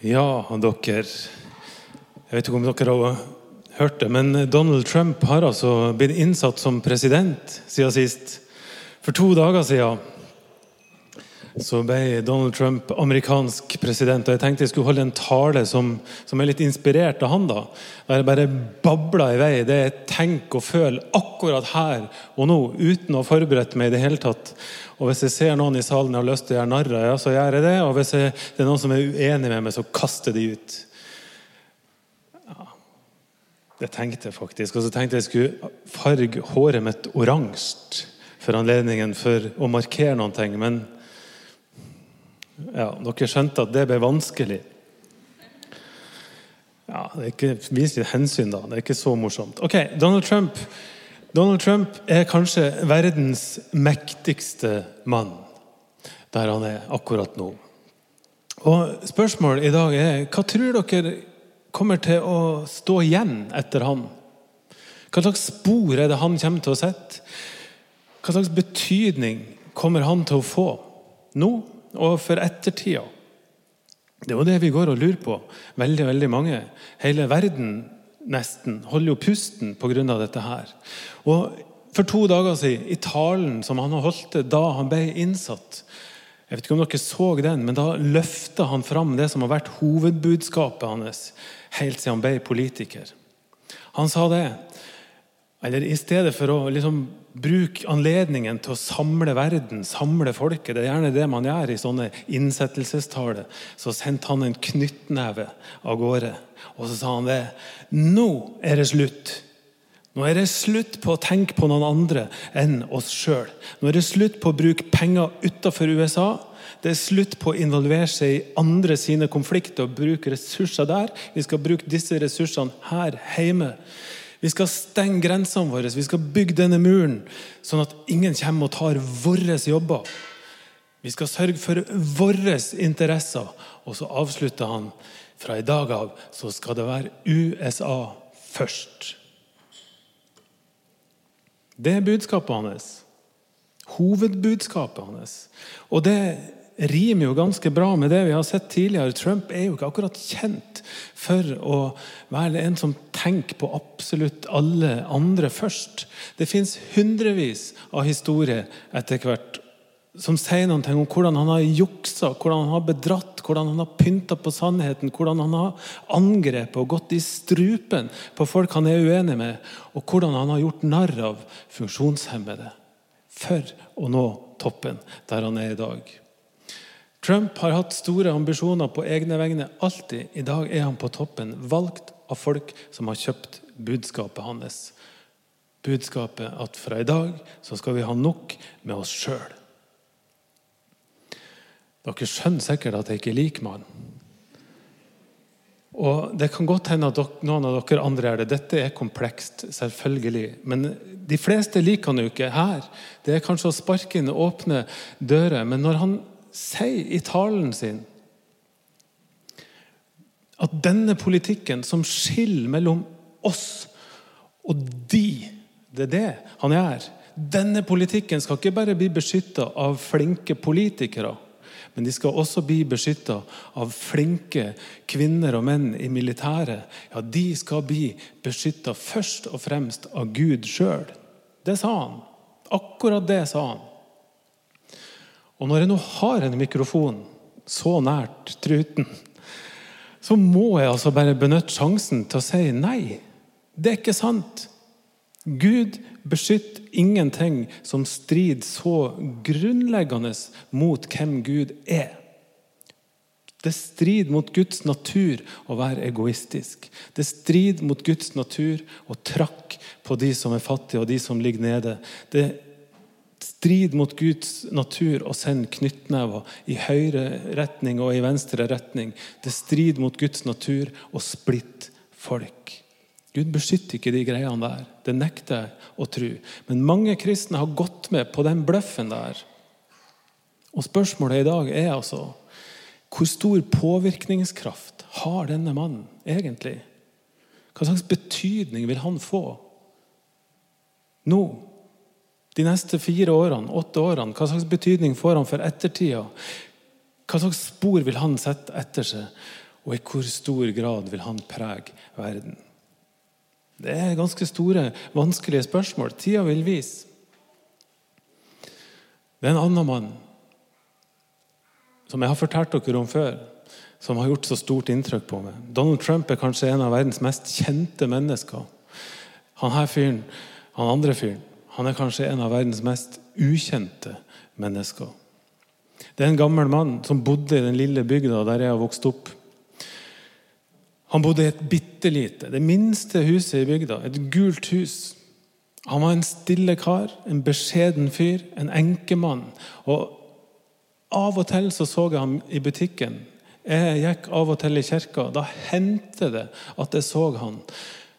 Ja, dere Jeg vet ikke om dere har hørt det, men Donald Trump har altså blitt innsatt som president siden sist. For to dager siden så ble Donald Trump amerikansk president. Og jeg tenkte jeg skulle holde en tale som, som er litt inspirert av han. da. Der jeg bare babler i vei det jeg tenker og føler akkurat her og nå, uten å ha forberedt meg i det hele tatt. Og Hvis jeg ser noen i salen jeg har lyst til å gjøre narr av, ja, så gjør jeg det. Og hvis jeg, det er noen som er uenig med meg, så kaster de ut. Ja, det tenkte jeg faktisk. Og så tenkte jeg skulle farge håret mitt oransje for anledningen for å markere noen ting. Men ja, dere skjønte at det ble vanskelig. Ja, det er ikke, Vis litt hensyn, da. Det er ikke så morsomt. Ok, Donald Trump Donald Trump er kanskje verdens mektigste mann der han er akkurat nå. Og Spørsmålet i dag er hva tror dere kommer til å stå igjen etter han? Hva slags spor er det han kommer til å sette? Hva slags betydning kommer han til å få nå og for ettertida? Det er jo det vi går og lurer på, veldig veldig mange. Hele verden nesten holder jo pusten pga. dette her. Og For to dager siden, i talen som han holdt da han ble innsatt Jeg vet ikke om dere så den, men da løfta han fram det som har vært hovedbudskapet hans helt siden han ble politiker. Han sa det. Eller i stedet for å liksom bruke anledningen til å samle verden, samle folket, det er gjerne det man gjør i sånne innsettelsestaler, så sendte han en knyttneve av gårde. Og så sa han det. Nå er det slutt. Nå er det slutt på å tenke på noen andre enn oss sjøl. Nå er det slutt på å bruke penger utafor USA. Det er slutt på å involvere seg i andre sine konflikter og bruke ressurser der. Vi skal bruke disse ressursene her hjemme. Vi skal stenge grensene våre, vi skal bygge denne muren, sånn at ingen kommer og tar våre jobber. Vi skal sørge for våre interesser. Og så avslutter han fra i dag av så skal det være USA først. Det er budskapet hans. Hovedbudskapet hans. Og det rimer jo ganske bra med det vi har sett tidligere. Trump er jo ikke akkurat kjent for å være en som tenker på absolutt alle andre først. Det fins hundrevis av historier etter hvert som sier noe om hvordan han har juksa, hvordan han har bedratt, hvordan han har pynta på sannheten, hvordan han har angrepet og gått i strupen på folk han er uenig med, og hvordan han har gjort narr av funksjonshemmede for å nå toppen der han er i dag. Trump har hatt store ambisjoner på egne vegne alltid. I dag er han på toppen, valgt av folk som har kjøpt budskapet hans. Budskapet at fra i dag så skal vi ha nok med oss sjøl. Dere skjønner sikkert at jeg ikke liker mannen. Og Det kan godt hende at dere, noen av dere andre er det. Dette er komplekst, selvfølgelig. Men de fleste liker han jo ikke her. Det er kanskje å sparke inn åpne dører. Men når han sier i talen sin at denne politikken som skiller mellom oss og de, det er det han gjør. Denne politikken skal ikke bare bli beskytta av flinke politikere, men de skal også bli beskytta av flinke kvinner og menn i militæret. Ja, de skal bli beskytta først og fremst av Gud sjøl. Det sa han. Akkurat det sa han. Og når jeg nå har en mikrofon så nært truten, så må jeg altså bare benytte sjansen til å si nei. Det er ikke sant. Gud beskytter ingenting som strider så grunnleggende mot hvem Gud er. Det strider mot Guds natur å være egoistisk. Det strider mot Guds natur å trakke på de som er fattige, og de som ligger nede. Det strid mot Guds natur å sende knyttnever i høyre retning og i venstre retning. Det strid mot Guds natur å splitte folk. Gud beskytter ikke de greiene der. Det nekter jeg å tro. Men mange kristne har gått med på den bløffen der. Og Spørsmålet i dag er altså hvor stor påvirkningskraft har denne mannen egentlig? Hva slags betydning vil han få nå? De neste fire årene, åtte årene? Hva slags betydning får han for ettertida? Hva slags spor vil han sette etter seg? Og i hvor stor grad vil han prege verden? Det er ganske store, vanskelige spørsmål. Tida vil vise. Det er en annen mann som jeg har fortalt dere om før, som har gjort så stort inntrykk på meg. Donald Trump er kanskje en av verdens mest kjente mennesker. Han her fyren, han andre fyren, han er kanskje en av verdens mest ukjente mennesker. Det er en gammel mann som bodde i den lille bygda der jeg har vokst opp. Han bodde i et bitte lite, det minste huset i bygda. Et gult hus. Han var en stille kar, en beskjeden fyr, en enkemann. Og av og til så, så jeg ham i butikken. Jeg gikk av og til i kirka. Da hendte det at jeg så han.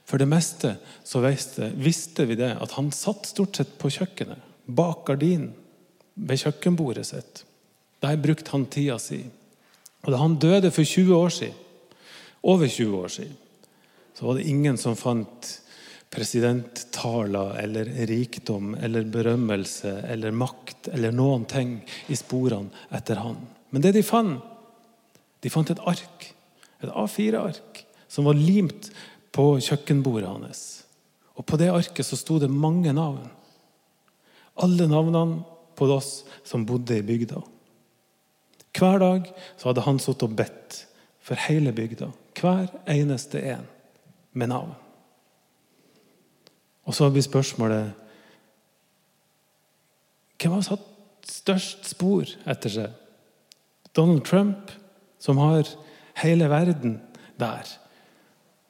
For det meste så visste, vi det at han satt stort sett på kjøkkenet, bak gardinen, ved kjøkkenbordet sitt. Der brukte han tida si. Og da han døde for 20 år siden, over 20 år siden, så var det ingen som fant presidenttaler eller rikdom eller berømmelse eller makt eller noen ting i sporene etter han. Men det de fant, de fant et ark, et A4-ark, som var limt på kjøkkenbordet hans. Og På det arket så sto det mange navn. Alle navnene på oss som bodde i bygda. Hver dag så hadde han sittet og bedt for hele bygda. Hver eneste en med navn. Og så blir spørsmålet Hvem har satt størst spor etter seg? Donald Trump, som har hele verden der,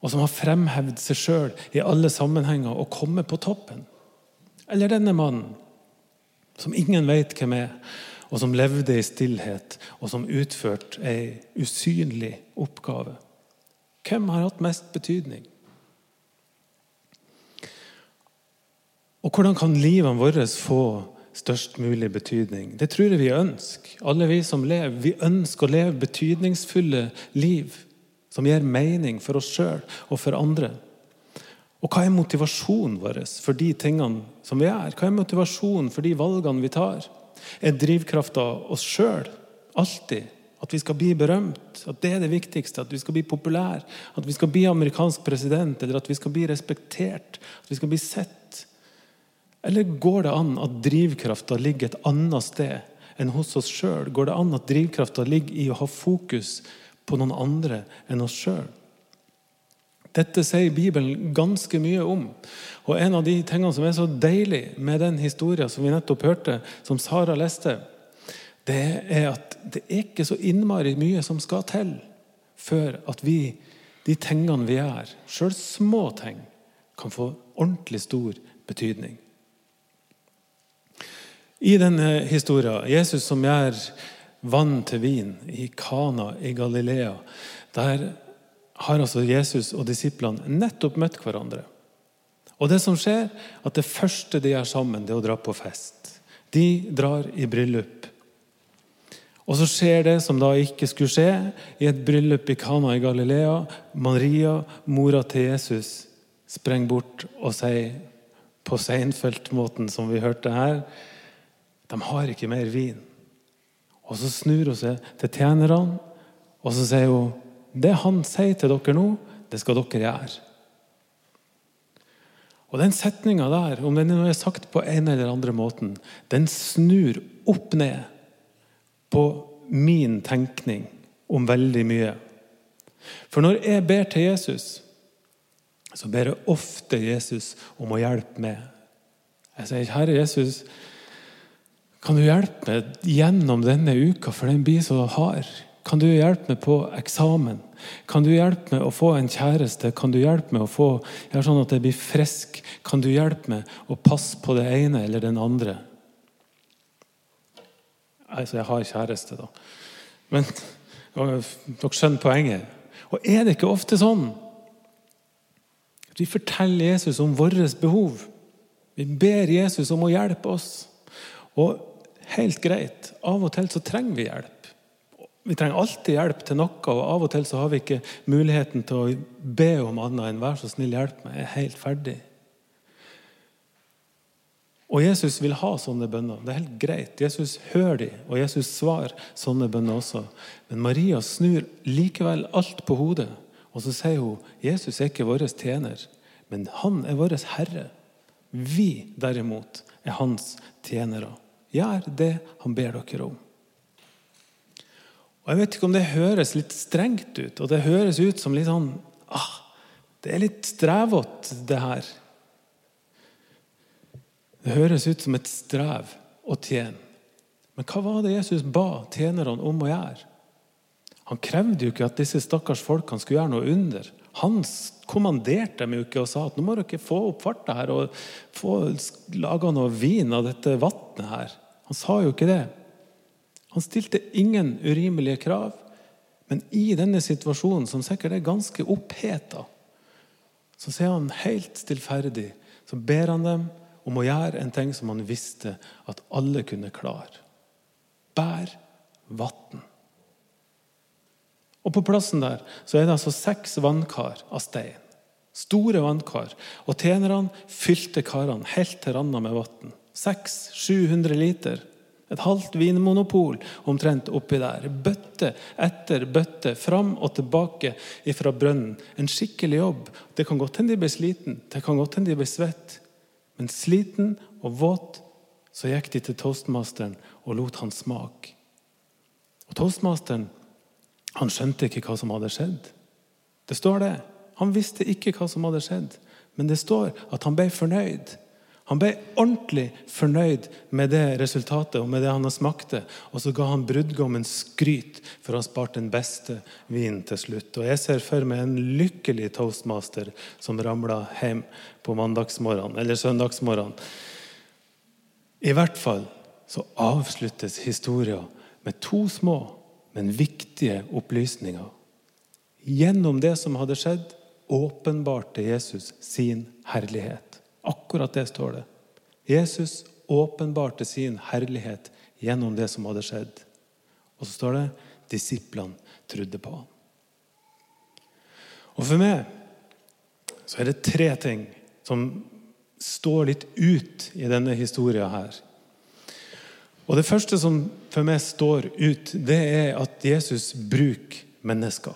og som har fremhevd seg sjøl i alle sammenhenger og kommet på toppen? Eller denne mannen, som ingen vet hvem er, og som levde i stillhet, og som utførte ei usynlig oppgave? Hvem har hatt mest betydning? Og hvordan kan livene våre få størst mulig betydning? Det tror jeg vi ønsker. Alle vi som lever. Vi ønsker å leve betydningsfulle liv som gir mening for oss sjøl og for andre. Og hva er motivasjonen vår for de tingene som vi gjør? Hva er motivasjonen for de valgene vi tar? Er drivkrafta oss sjøl alltid? At vi skal bli berømt? At det er det viktigste? At vi skal bli populære? At vi skal bli amerikansk president? Eller at vi skal bli respektert? At vi skal bli sett? Eller går det an at drivkrafta ligger et annet sted enn hos oss sjøl? Går det an at drivkrafta ligger i å ha fokus på noen andre enn oss sjøl? Dette sier Bibelen ganske mye om. Og En av de tingene som er så deilig med den historien som vi nettopp hørte, som Sara leste, det er at det er ikke så innmari mye som skal til før at vi, de tingene vi gjør, sjøl små ting, kan få ordentlig stor betydning. I denne historien, Jesus som gjør vann til vin i Kana i Galilea, der har altså Jesus og disiplene nettopp møtt hverandre. Og det som skjer, at det første de gjør sammen, det er å dra på fest. De drar i bryllup. Og så skjer det som da ikke skulle skje, i et bryllup i Kana i Galilea. Maria, mora til Jesus, sprenger bort og sier på Seinfeld-måten som vi hørte her de har ikke mer vin. Og Så snur hun seg til tjenerne og så sier hun, det han sier til dere nå, det skal dere gjøre. Og Den setninga der, om den er sagt på en eller andre måten, den snur opp ned på min tenkning om veldig mye. For når jeg ber til Jesus, så ber jeg ofte Jesus om å hjelpe meg. Jeg sier, 'Herre Jesus, kan du hjelpe meg gjennom denne uka, for den blir så hard? Kan du hjelpe meg på eksamen? Kan du hjelpe meg å få en kjæreste? Kan du hjelpe meg å få gjøre sånn at jeg blir frisk? Kan du hjelpe meg å passe på det ene eller den andre? Altså, jeg har kjæreste, da. Men dere skjønner poenget. Og er det ikke ofte sånn at vi forteller Jesus om våre behov? Vi ber Jesus om å hjelpe oss. Og helt greit. Av og til så trenger vi hjelp. Vi trenger alltid hjelp til noe, og av og til så har vi ikke muligheten til å be om annet enn 'vær så snill, hjelp meg', jeg er helt ferdig. Og Jesus vil ha sånne bønner. Det er helt greit. Jesus hører de, og Jesus svarer sånne bønner også. Men Maria snur likevel alt på hodet, og så sier hun Jesus er ikke vår tjener, men han er vår Herre. Vi derimot er hans tjenere. Gjør det han ber dere om. Og Jeg vet ikke om det høres litt strengt ut, og det høres ut som litt sånn ah, Det er litt strevete, det her. Det høres ut som et strev å tjene. Men hva var det Jesus ba tjenerne om å gjøre? Han krevde jo ikke at disse stakkars folkene skulle gjøre noe under. Han kommanderte dem jo ikke og sa at nå må dere få opp farta her og få laga noe vin av dette vannet her. Han sa jo ikke det. Han stilte ingen urimelige krav. Men i denne situasjonen, som sikkert er ganske oppheta, så sier han helt stillferdig så ber han dem om å gjøre en ting som han visste at alle kunne klare. Bær vann. Og På plassen der så er det altså seks vannkar av stein. Store vannkar. Og tjenerne fylte karene helt til randa med vann. 600-700 liter. Et halvt vinmonopol omtrent oppi der. Bøtte etter bøtte, fram og tilbake fra brønnen. En skikkelig jobb. Det kan godt hende de ble sliten, det kan godt hende de ble svett. Men sliten og våt, så gikk de til toastmasteren og lot han smake. Og toastmasteren han skjønte ikke hva som hadde skjedd. Det står det. Han visste ikke hva som hadde skjedd, men det står at han ble fornøyd. Han ble ordentlig fornøyd med det resultatet og med det han har smakte. Og så ga han brudgommen skryt for å ha spart den beste vinen til slutt. Og Jeg ser for meg en lykkelig toastmaster som ramla hjem på mandagsmorgenen eller søndagsmorgenen. I hvert fall så avsluttes historien med to små men viktige opplysninger. Gjennom det som hadde skjedd, åpenbarte Jesus sin herlighet. Akkurat det står det. Jesus åpenbarte sin herlighet gjennom det som hadde skjedd. Og så står det disiplene trodde på ham. Og For meg så er det tre ting som står litt ut i denne historien her. Og Det første som for meg står ut, det er at Jesus bruker mennesker.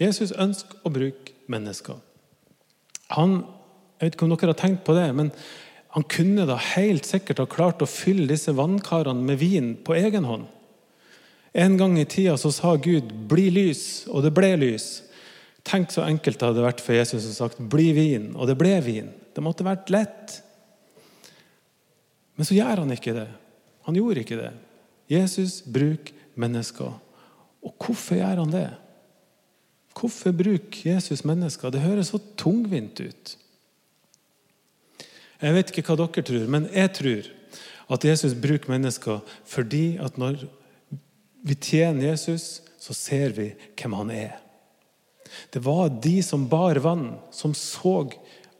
Jesus ønsker å bruke mennesker. Han, jeg vet ikke om dere har tenkt på det, men han kunne da helt sikkert ha klart å fylle disse vannkarene med vin på egen hånd. En gang i tida så sa Gud 'bli lys', og det ble lys. Tenk så enkelt det hadde vært for Jesus å sagt 'bli vin', og det ble vin. Det måtte vært lett. Men så gjør han ikke det. Han gjorde ikke det. Jesus bruker mennesker. Og hvorfor gjør han det? Hvorfor bruker Jesus mennesker? Det høres så tungvint ut. Jeg vet ikke hva dere tror, men jeg tror at Jesus bruker mennesker fordi at når vi tjener Jesus, så ser vi hvem han er. Det var de som bar vann, som så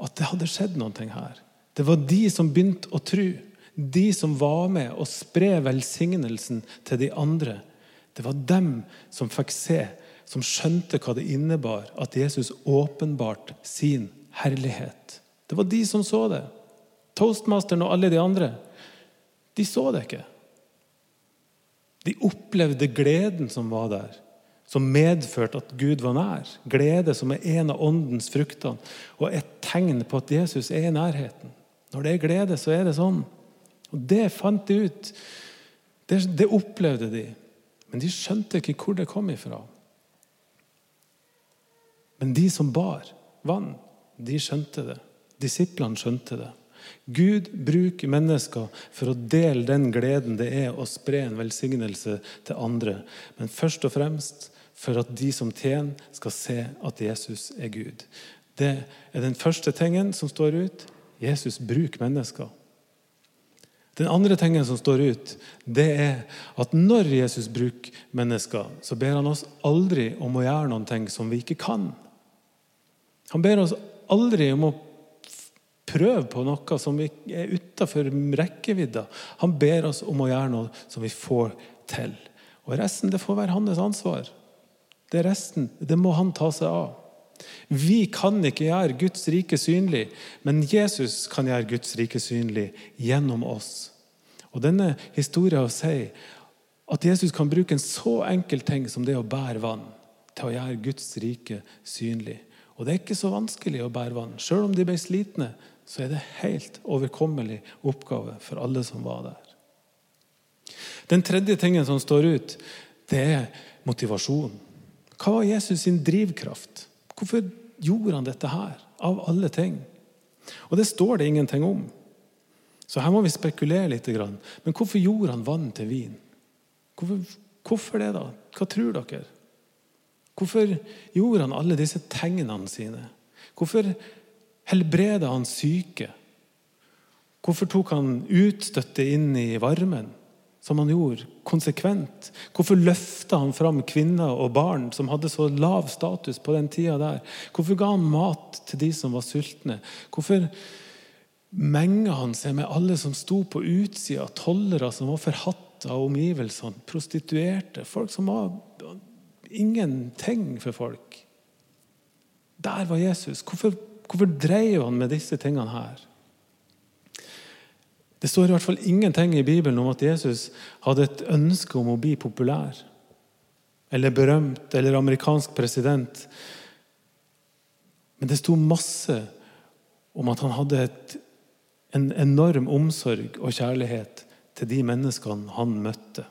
at det hadde skjedd noe her. Det var de som begynte å tro. De som var med å spre velsignelsen til de andre. Det var dem som fikk se, som skjønte hva det innebar at Jesus åpenbarte sin herlighet. Det var de som så det. Toastmasteren og alle de andre. De så det ikke. De opplevde gleden som var der, som medførte at Gud var nær. Glede som er en av åndens frukter, og et tegn på at Jesus er i nærheten. Når det er glede, så er det sånn. Og Det fant de ut. Det, det opplevde de. Men de skjønte ikke hvor det kom ifra. Men de som bar vann, de skjønte det. Disiplene skjønte det. Gud bruker mennesker for å dele den gleden det er å spre en velsignelse til andre. Men først og fremst for at de som tjener, skal se at Jesus er Gud. Det er den første tingen som står ut. Jesus bruker mennesker. Den andre tingen som står ut, det er at når Jesus bruker mennesker, så ber han oss aldri om å gjøre noe som vi ikke kan. Han ber oss aldri om å prøve på noe som er utafor rekkevidda. Han ber oss om å gjøre noe som vi får til. Og Resten det får være hans ansvar. Det resten det må han ta seg av. Vi kan ikke gjøre Guds rike synlig, men Jesus kan gjøre Guds rike synlig gjennom oss. Og Denne historien sier at Jesus kan bruke en så enkel ting som det å bære vann til å gjøre Guds rike synlig. Og Det er ikke så vanskelig å bære vann. Selv om de ble slitne, så er det helt overkommelig oppgave for alle som var der. Den tredje tingen som står ut, det er motivasjon. Hva var Jesus sin drivkraft? Hvorfor gjorde han dette her, av alle ting? Og det står det ingenting om. Så her må vi spekulere litt. Men hvorfor gjorde han vann til vin? Hvorfor, hvorfor det, da? Hva tror dere? Hvorfor gjorde han alle disse tegnene sine? Hvorfor helbreda han syke? Hvorfor tok han utstøtte inn i varmen? som han gjorde, konsekvent? Hvorfor løfta han fram kvinner og barn som hadde så lav status på den tida der? Hvorfor ga han mat til de som var sultne? Hvorfor menga han seg med alle som sto på utsida, tollere som var forhatta av omgivelsene, prostituerte, folk som var ingenting for folk? Der var Jesus. Hvorfor, hvorfor dreiv han med disse tingene her? Det står i hvert fall ingenting i Bibelen om at Jesus hadde et ønske om å bli populær eller berømt eller amerikansk president. Men det sto masse om at han hadde et, en enorm omsorg og kjærlighet til de menneskene han møtte.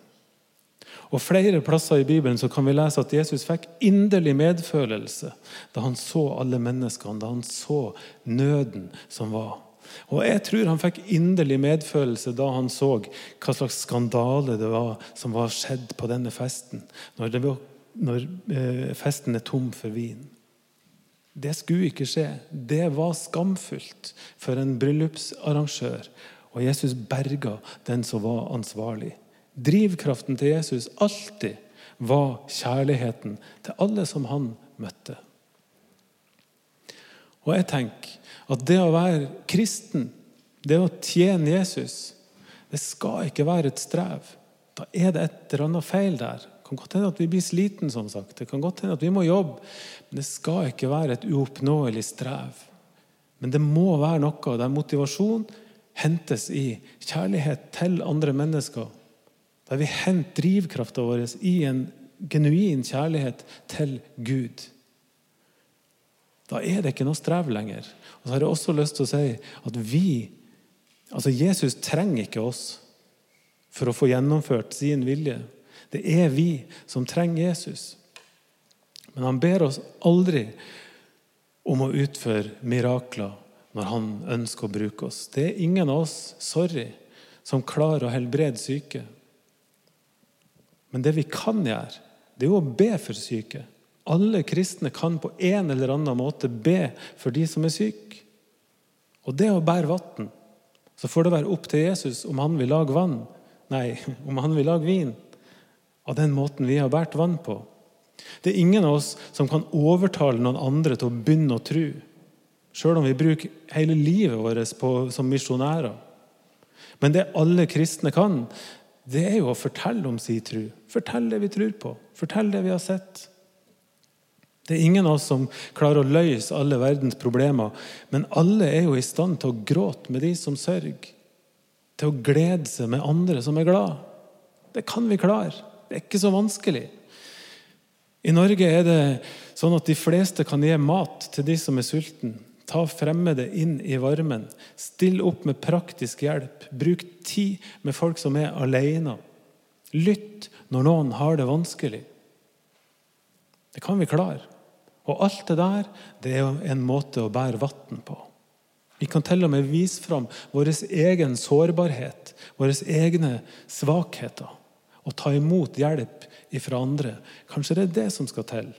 Og Flere plasser i Bibelen så kan vi lese at Jesus fikk inderlig medfølelse da han så alle menneskene, da han så nøden som var. Og Jeg tror han fikk inderlig medfølelse da han så hva slags skandale det var som var skjedd på denne festen, når, var, når eh, festen er tom for vin. Det skulle ikke skje. Det var skamfullt for en bryllupsarrangør. Og Jesus berga den som var ansvarlig. Drivkraften til Jesus alltid var kjærligheten til alle som han møtte. Og jeg tenker at det å være kristen, det å tjene Jesus, det skal ikke være et strev. Da er det et eller annet feil der. Det kan godt hende at vi blir sliten, som sagt. Det kan godt hende at vi må jobbe. Men det skal ikke være et uoppnåelig strev. Men det må være noe der motivasjon hentes i kjærlighet til andre mennesker. Der vi henter drivkrafta vår i en genuin kjærlighet til Gud. Da er det ikke noe strev lenger. Og så har jeg også lyst til å si at vi Altså, Jesus trenger ikke oss for å få gjennomført sin vilje. Det er vi som trenger Jesus. Men han ber oss aldri om å utføre mirakler når han ønsker å bruke oss. Det er ingen av oss, sorry, som klarer å helbrede syke. Men det vi kan gjøre, det er jo å be for syke. Alle kristne kan på en eller annen måte be for de som er syke. Og det å bære vann, så får det være opp til Jesus om han vil lage vann. Nei, om han vil lage vin. Av den måten vi har båret vann på. Det er ingen av oss som kan overtale noen andre til å begynne å tro. Sjøl om vi bruker hele livet vårt på, som misjonærer. Men det alle kristne kan, det er jo å fortelle om sin tro. Fortelle det vi tror på. Fortelle det vi har sett. Det er ingen av oss som klarer å løse alle verdens problemer, men alle er jo i stand til å gråte med de som sørger. Til å glede seg med andre som er glad. Det kan vi klare. Det er ikke så vanskelig. I Norge er det sånn at de fleste kan gi mat til de som er sultne. Ta fremmede inn i varmen. Still opp med praktisk hjelp. Bruk tid med folk som er alene. Lytt når noen har det vanskelig. Det kan vi klare. Og alt det der det er en måte å bære vann på. Vi kan til og med vise fram vår egen sårbarhet, våre egne svakheter. Og ta imot hjelp fra andre. Kanskje det er det som skal til.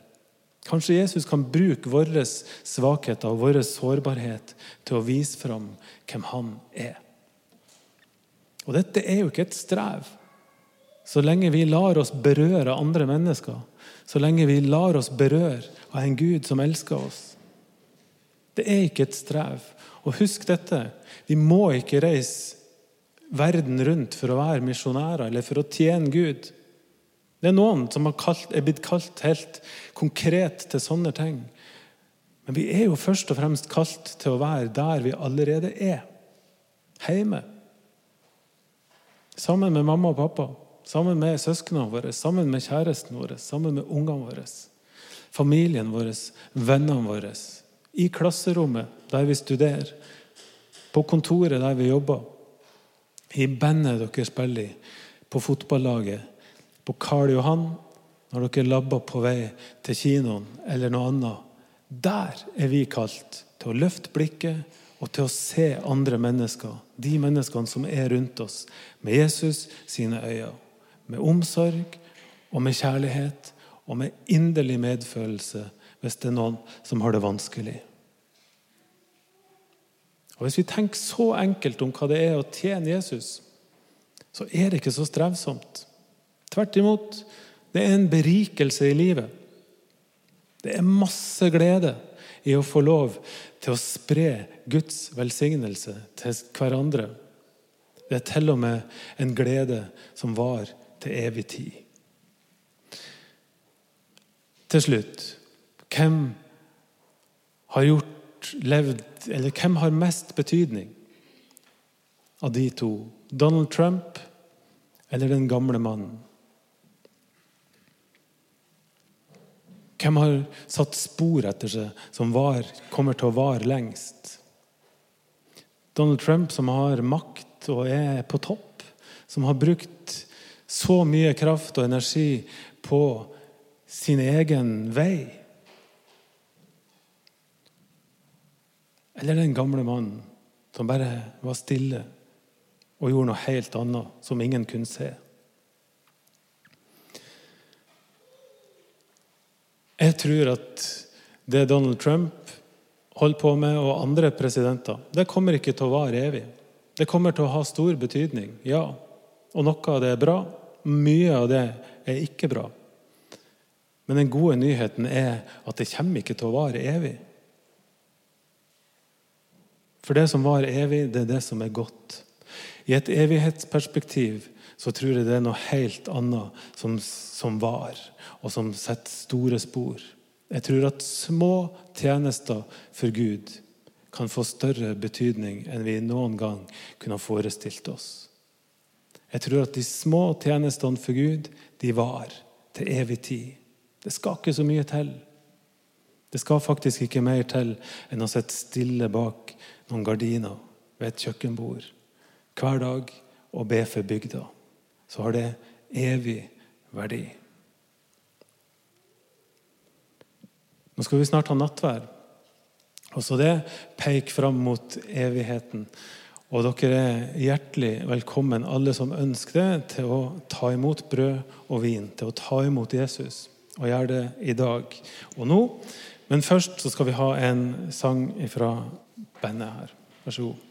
Kanskje Jesus kan bruke våre svakheter og vår sårbarhet til å vise fram hvem han er. Og dette er jo ikke et strev. Så lenge vi lar oss berøre andre mennesker, så lenge vi lar oss berøre av en Gud som elsker oss. Det er ikke et strev. Og husk dette vi må ikke reise verden rundt for å være misjonærer eller for å tjene Gud. Det er noen som kalt, er blitt kalt helt konkret til sånne ting. Men vi er jo først og fremst kalt til å være der vi allerede er. Hjemme. Sammen med mamma og pappa, sammen med søsknene våre, sammen med kjæresten vår, sammen med ungene våre. Familien vår, vennene våre. I klasserommet der vi studerer. På kontoret der vi jobber. I bandet dere spiller i. På fotballaget. På Karl Johan når dere labber på vei til kinoen eller noe annet. Der er vi kalt til å løfte blikket og til å se andre mennesker, de menneskene som er rundt oss, med Jesus sine øyne. Med omsorg og med kjærlighet og med inderlig medfølelse hvis det er noen som har det vanskelig. Og Hvis vi tenker så enkelt om hva det er å tjene Jesus, så er det ikke så strevsomt. Tvert imot. Det er en berikelse i livet. Det er masse glede i å få lov til å spre Guds velsignelse til hverandre. Det er til og med en glede som var til evig tid. Til slutt hvem har gjort, levd, eller hvem har mest betydning av de to? Donald Trump eller den gamle mannen? Hvem har satt spor etter seg som var, kommer til å vare lengst? Donald Trump, som har makt og er på topp, som har brukt så mye kraft og energi på sin egen vei? Eller den gamle mannen som bare var stille og gjorde noe helt annet, som ingen kunne se? Jeg tror at det Donald Trump holder på med, og andre presidenter, det kommer ikke til å vare evig. Det kommer til å ha stor betydning, ja. Og noe av det er bra. Mye av det er ikke bra. Men den gode nyheten er at det kommer ikke til å vare evig. For det som varer evig, det er det som er godt. I et evighetsperspektiv så tror jeg det er noe helt annet som, som var, og som setter store spor. Jeg tror at små tjenester for Gud kan få større betydning enn vi noen gang kunne forestilt oss. Jeg tror at de små tjenestene for Gud, de var til evig tid. Det skal ikke så mye til. Det skal faktisk ikke mer til enn å sitte stille bak noen gardiner ved et kjøkkenbord hver dag og be for bygda så har det evig verdi. Nå skal vi snart ha nattvær. Også det peker fram mot evigheten. Og dere er hjertelig velkommen, alle som ønsker det, til å ta imot brød og vin. Til å ta imot Jesus. Og gjøre det i dag og nå. Men først så skal vi ha en sang fra bandet her. Vær så god.